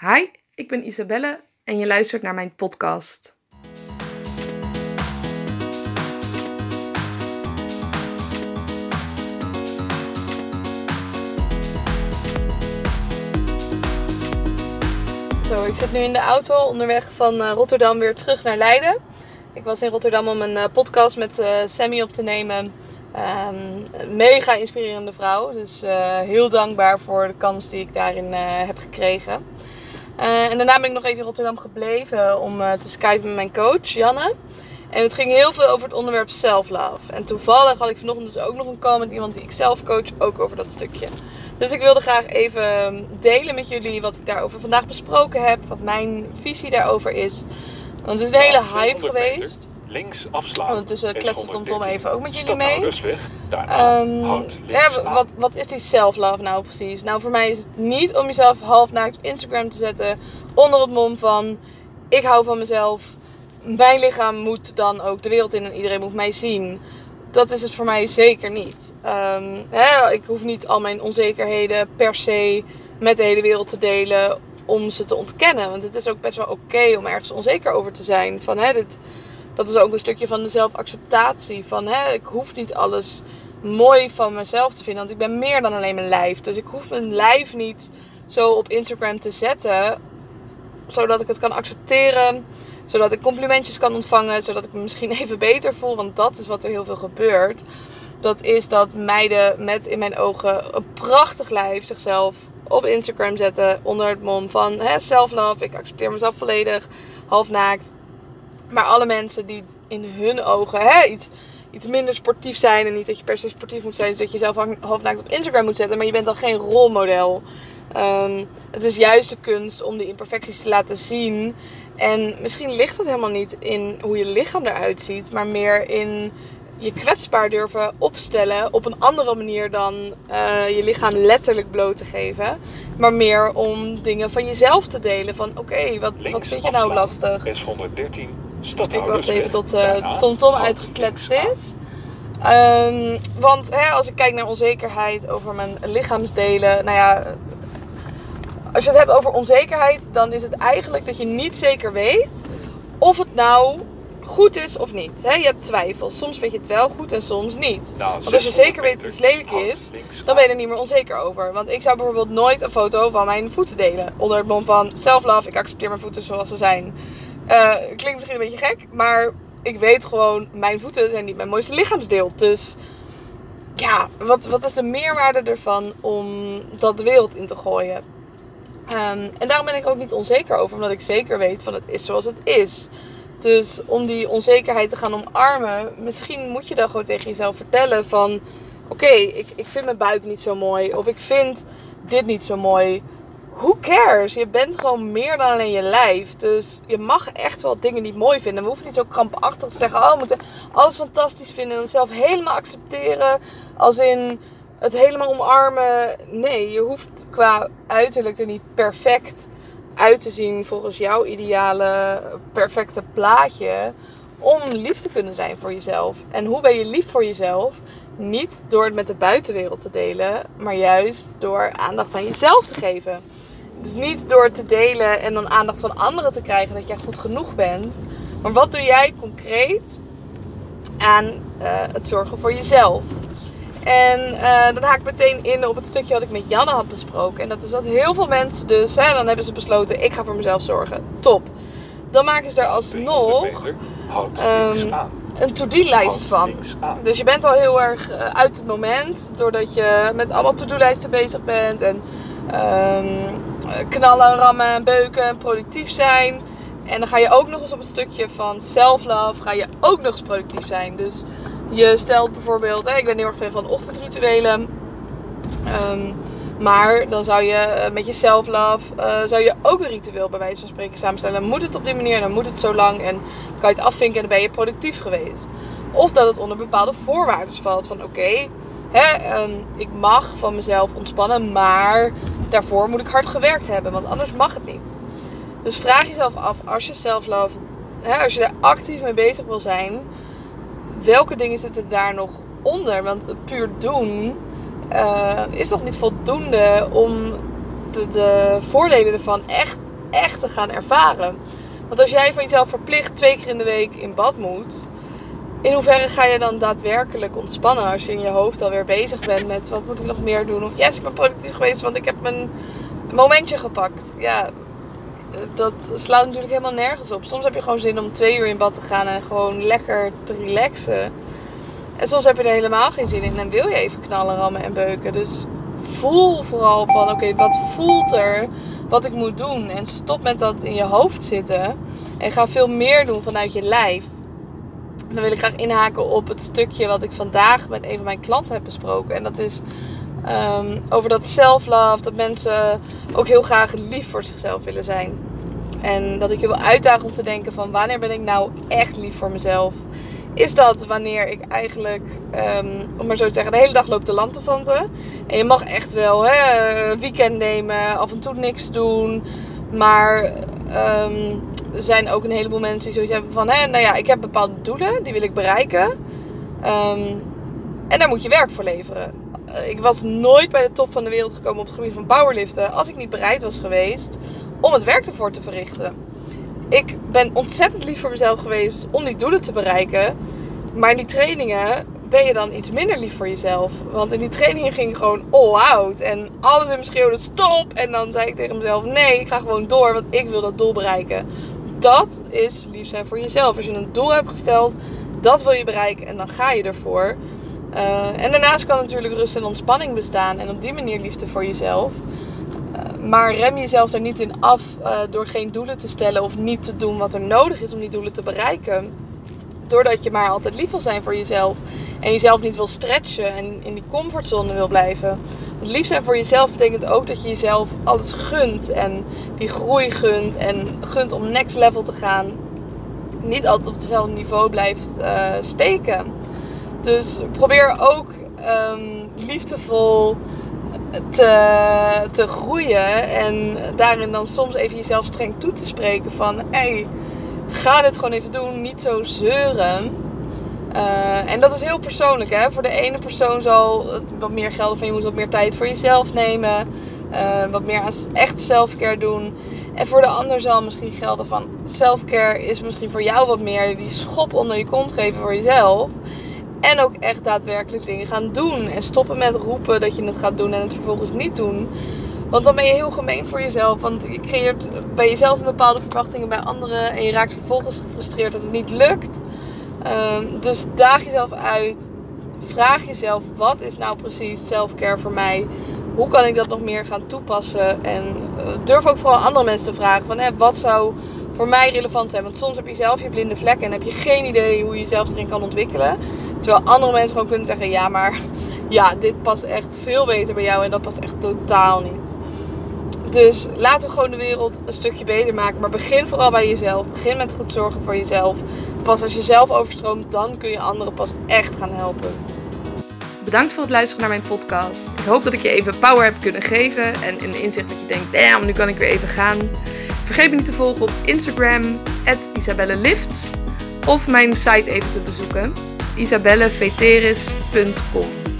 Hi, ik ben Isabelle en je luistert naar mijn podcast. Zo, ik zit nu in de auto onderweg van eh, Rotterdam weer terug naar Leiden. Ik was in Rotterdam om een eh, podcast met eh, Sammy op te nemen. Een mega inspirerende vrouw. Dus heel dankbaar voor de kans die ik daarin heb gekregen. Eh, en daarna ben ik nog even in Rotterdam gebleven om eh, te skypen met mijn coach, Janne. En het ging heel veel over het onderwerp self-love. En toevallig had ik vanochtend dus ook nog een call met iemand die ik zelf coach, ook over dat stukje. Dus ik wilde graag even delen met jullie wat ik daarover vandaag besproken heb, wat mijn visie daarover is. Want het is een hele hype geweest. Links afslaan. Ondertussen kletst Tom even ook met jullie mee. Stadhoudersweg. Daarna houd links ja, aan. wat, wat is die self-love nou precies? Nou, voor mij is het niet om jezelf half naakt op Instagram te zetten. Onder het mom van: ik hou van mezelf. Mijn lichaam moet dan ook de wereld in en iedereen moet mij zien. Dat is het voor mij zeker niet. Ehm, hè, ik hoef niet al mijn onzekerheden per se met de hele wereld te delen om ze te ontkennen. Want het is ook best wel oké om ergens onzeker over te zijn. Van, hè, dit, dat is ook een stukje van de zelfacceptatie. Van hè, ik hoef niet alles mooi van mezelf te vinden. Want ik ben meer dan alleen mijn lijf. Dus ik hoef mijn lijf niet zo op Instagram te zetten. Zodat ik het kan accepteren. Zodat ik complimentjes kan ontvangen. Zodat ik me misschien even beter voel. Want dat is wat er heel veel gebeurt. Dat is dat meiden met in mijn ogen een prachtig lijf zichzelf op Instagram zetten. Onder het mom van self-love. Ik accepteer mezelf volledig. Half naakt. Maar alle mensen die in hun ogen hè, iets, iets minder sportief zijn. En niet dat je per se sportief moet zijn. Dus dat je jezelf half naakt op Instagram moet zetten. Maar je bent dan geen rolmodel. Ehm, het is juist de kunst om die imperfecties te laten zien. En misschien ligt het helemaal niet in hoe je lichaam eruit ziet. Maar meer in je kwetsbaar durven opstellen. Op een andere manier dan eh, je lichaam letterlijk bloot te geven. Maar meer om dingen van jezelf te delen. Van oké, wat, Links wat vind je nou lastig? S113. Ik wacht even tot Daarna TomTom houd uitgekletst is. Ehm, want hè, als ik kijk naar onzekerheid over mijn lichaamsdelen. Nou ja, als je het hebt over onzekerheid, dan is het eigenlijk dat je niet zeker weet of het nou goed is of niet. Hè, je hebt twijfels. Soms vind je het wel goed en soms niet. Na Want als je 600 zeker weet dat iets lelijk is, dan ben je er niet meer onzeker over. Want ik zou bijvoorbeeld nooit een foto van mijn voeten delen. Onder het mom van self-love, ik accepteer mijn voeten zoals ze zijn. Eh, klinkt misschien een beetje gek, maar ik weet gewoon, mijn voeten zijn niet mijn mooiste lichaamsdeel. Dus ja, wat, wat is de meerwaarde ervan om dat de wereld in te gooien? Ehm, en daarom ben ik ook niet onzeker over, omdat ik zeker weet van het is zoals het is. Dus om die onzekerheid te gaan omarmen, misschien moet je dan gewoon tegen jezelf vertellen van... Oké, ik, ik vind mijn buik niet zo mooi. Of ik vind dit niet zo mooi. Who cares? Je bent gewoon meer dan alleen je lijf. Dus je mag echt wel dingen niet mooi vinden. We hoeven niet zo krampachtig te zeggen... Oh, we moeten alles fantastisch vinden en zelf helemaal accepteren. Als in het helemaal omarmen. Nee, je hoeft qua uiterlijk er niet perfect uit te zien volgens jouw ideale perfecte plaatje om lief te kunnen zijn voor jezelf. En hoe ben je lief voor jezelf? Niet door het met de buitenwereld te delen, maar juist door aandacht aan jezelf te geven. Dus niet door te delen en dan aandacht van anderen te krijgen dat jij goed genoeg bent. Maar wat doe jij concreet aan eh, het zorgen voor jezelf? En eh, dan haak ik meteen in op het stukje wat ik met Janne had besproken. En dat is dat heel veel mensen dus, hè, dan hebben ze besloten, ik ga voor mezelf zorgen. Top. Dan maken ze er 300 alsnog ehm, een to-do-lijst van. Dus je bent al heel erg eh, uit het moment, doordat je met allemaal to-do-lijsten bezig bent. En ehm, knallen, rammen en beuken en productief zijn. En dan ga je ook nog eens op het stukje van self-love, ga je ook nog eens productief zijn. Dus je stelt bijvoorbeeld, ik ben heel erg fan van ochtendrituelen. Ehm, maar dan zou je eh, met je self-love eh, zou je ook een ritueel bij wijze van spreken samenstellen. Dan moet het op die manier dan moet het zo lang. En dan kan je het afvinken en dan ben je productief geweest. Of dat het onder bepaalde voorwaarden valt. Van oké, ehm, ik mag van mezelf ontspannen, maar daarvoor moet ik hard gewerkt hebben. Want anders mag het niet. Dus vraag jezelf af, als je self-love, hè, als je daar actief mee bezig wil zijn, welke dingen zitten daar nog onder? Want puur doen eh, is nog niet voldoende om de, de voordelen ervan echt echt te gaan ervaren. Want als jij van jezelf verplicht twee keer in de week in bad moet, in hoeverre ga je dan daadwerkelijk ontspannen als je in je hoofd alweer bezig bent met wat moet ik nog meer doen? Of yes, ik ben productief geweest, want ik heb mijn momentje gepakt. Ja, dat slaat natuurlijk helemaal nergens op. Soms heb je gewoon zin om twee uur in bad te gaan en gewoon lekker te relaxen. En soms heb je er helemaal geen zin in en wil je even knallen, rammen en beuken. Dus voel vooral van oké, wat voelt er wat ik moet doen? En stop met dat in je hoofd zitten. En ga veel meer doen vanuit je lijf. Dan wil ik graag inhaken op het stukje wat ik vandaag met een van mijn klanten heb besproken. En dat is um, over dat self-love. Dat mensen ook heel graag lief voor zichzelf willen zijn. En dat ik je wil uitdagen om te denken van wanneer ben ik nou echt lief voor mezelf? Is dat wanneer ik eigenlijk, um, om maar zo te zeggen, de hele dag loop te lantefanten. En je mag echt wel hè, weekend nemen, af en toe niks doen. Maar um, er zijn ook een heleboel mensen die zoiets hebben van... Hè, nou ja, ik heb bepaalde doelen, die wil ik bereiken. Um, en daar moet je werk voor leveren. Uh, ik was nooit bij de top van de wereld gekomen op het gebied van powerliften... als ik niet bereid was geweest om het werk ervoor te verrichten. Ik ben ontzettend lief voor mezelf geweest om die doelen te bereiken. Maar in die trainingen ben je dan iets minder lief voor jezelf. Want in die trainingen ging ik gewoon all out. En alles in me schreeuwde stop. En dan zei ik tegen mezelf nee, ik ga gewoon door. Want ik wil dat doel bereiken dat is lief zijn voor jezelf. Als je een doel hebt gesteld, dat wil je bereiken en dan ga je ervoor. Uh, en daarnaast kan natuurlijk rust en ontspanning bestaan en op die manier liefde voor jezelf. Uh, maar rem jezelf er niet in af uh, door geen doelen te stellen of niet te doen wat er nodig is om die doelen te bereiken. Doordat je maar altijd lief wil zijn voor jezelf en jezelf niet wil stretchen en in die comfortzone wil blijven. Want lief zijn voor jezelf betekent ook dat je jezelf alles gunt en die groei gunt en gunt om next level te gaan. Niet altijd op hetzelfde niveau blijft uh, steken. Dus probeer ook um, liefdevol te, te groeien en daarin dan soms even jezelf streng toe te spreken van hey, ga dit gewoon even doen, niet zo zeuren. Uh, en dat is heel persoonlijk. Hè? Voor de ene persoon zal het wat meer gelden van je moet wat meer tijd voor jezelf nemen. Uh, wat meer aan echt selfcare doen. En voor de ander zal misschien gelden van selfcare is misschien voor jou wat meer die schop onder je kont geven voor jezelf. En ook echt daadwerkelijk dingen gaan doen. En stoppen met roepen dat je het gaat doen en het vervolgens niet doen. Want dan ben je heel gemeen voor jezelf. Want je creëert bij jezelf een bepaalde verwachtingen bij anderen. En je raakt vervolgens gefrustreerd dat het niet lukt. Um, dus daag jezelf uit. Vraag jezelf, wat is nou precies self-care voor mij? Hoe kan ik dat nog meer gaan toepassen? En uh, durf ook vooral andere mensen te vragen. Van, wat zou voor mij relevant zijn? Want soms heb je zelf je blinde vlekken en heb je geen idee hoe je jezelf erin kan ontwikkelen. Terwijl andere mensen gewoon kunnen zeggen, ja maar ja, dit past echt veel beter bij jou en dat past echt totaal niet. Dus laten we gewoon de wereld een stukje beter maken. Maar begin vooral bij jezelf. Begin met goed zorgen voor jezelf. Pas als je zelf overstroomt, dan kun je anderen pas echt gaan helpen. Bedankt voor het luisteren naar mijn podcast. Ik hoop dat ik je even power heb kunnen geven. En een inzicht dat je denkt, damn, nu kan ik weer even gaan. Vergeet me niet te volgen op Instagram, isabellelifts. Of mijn site even te bezoeken, isabelleveteris.com.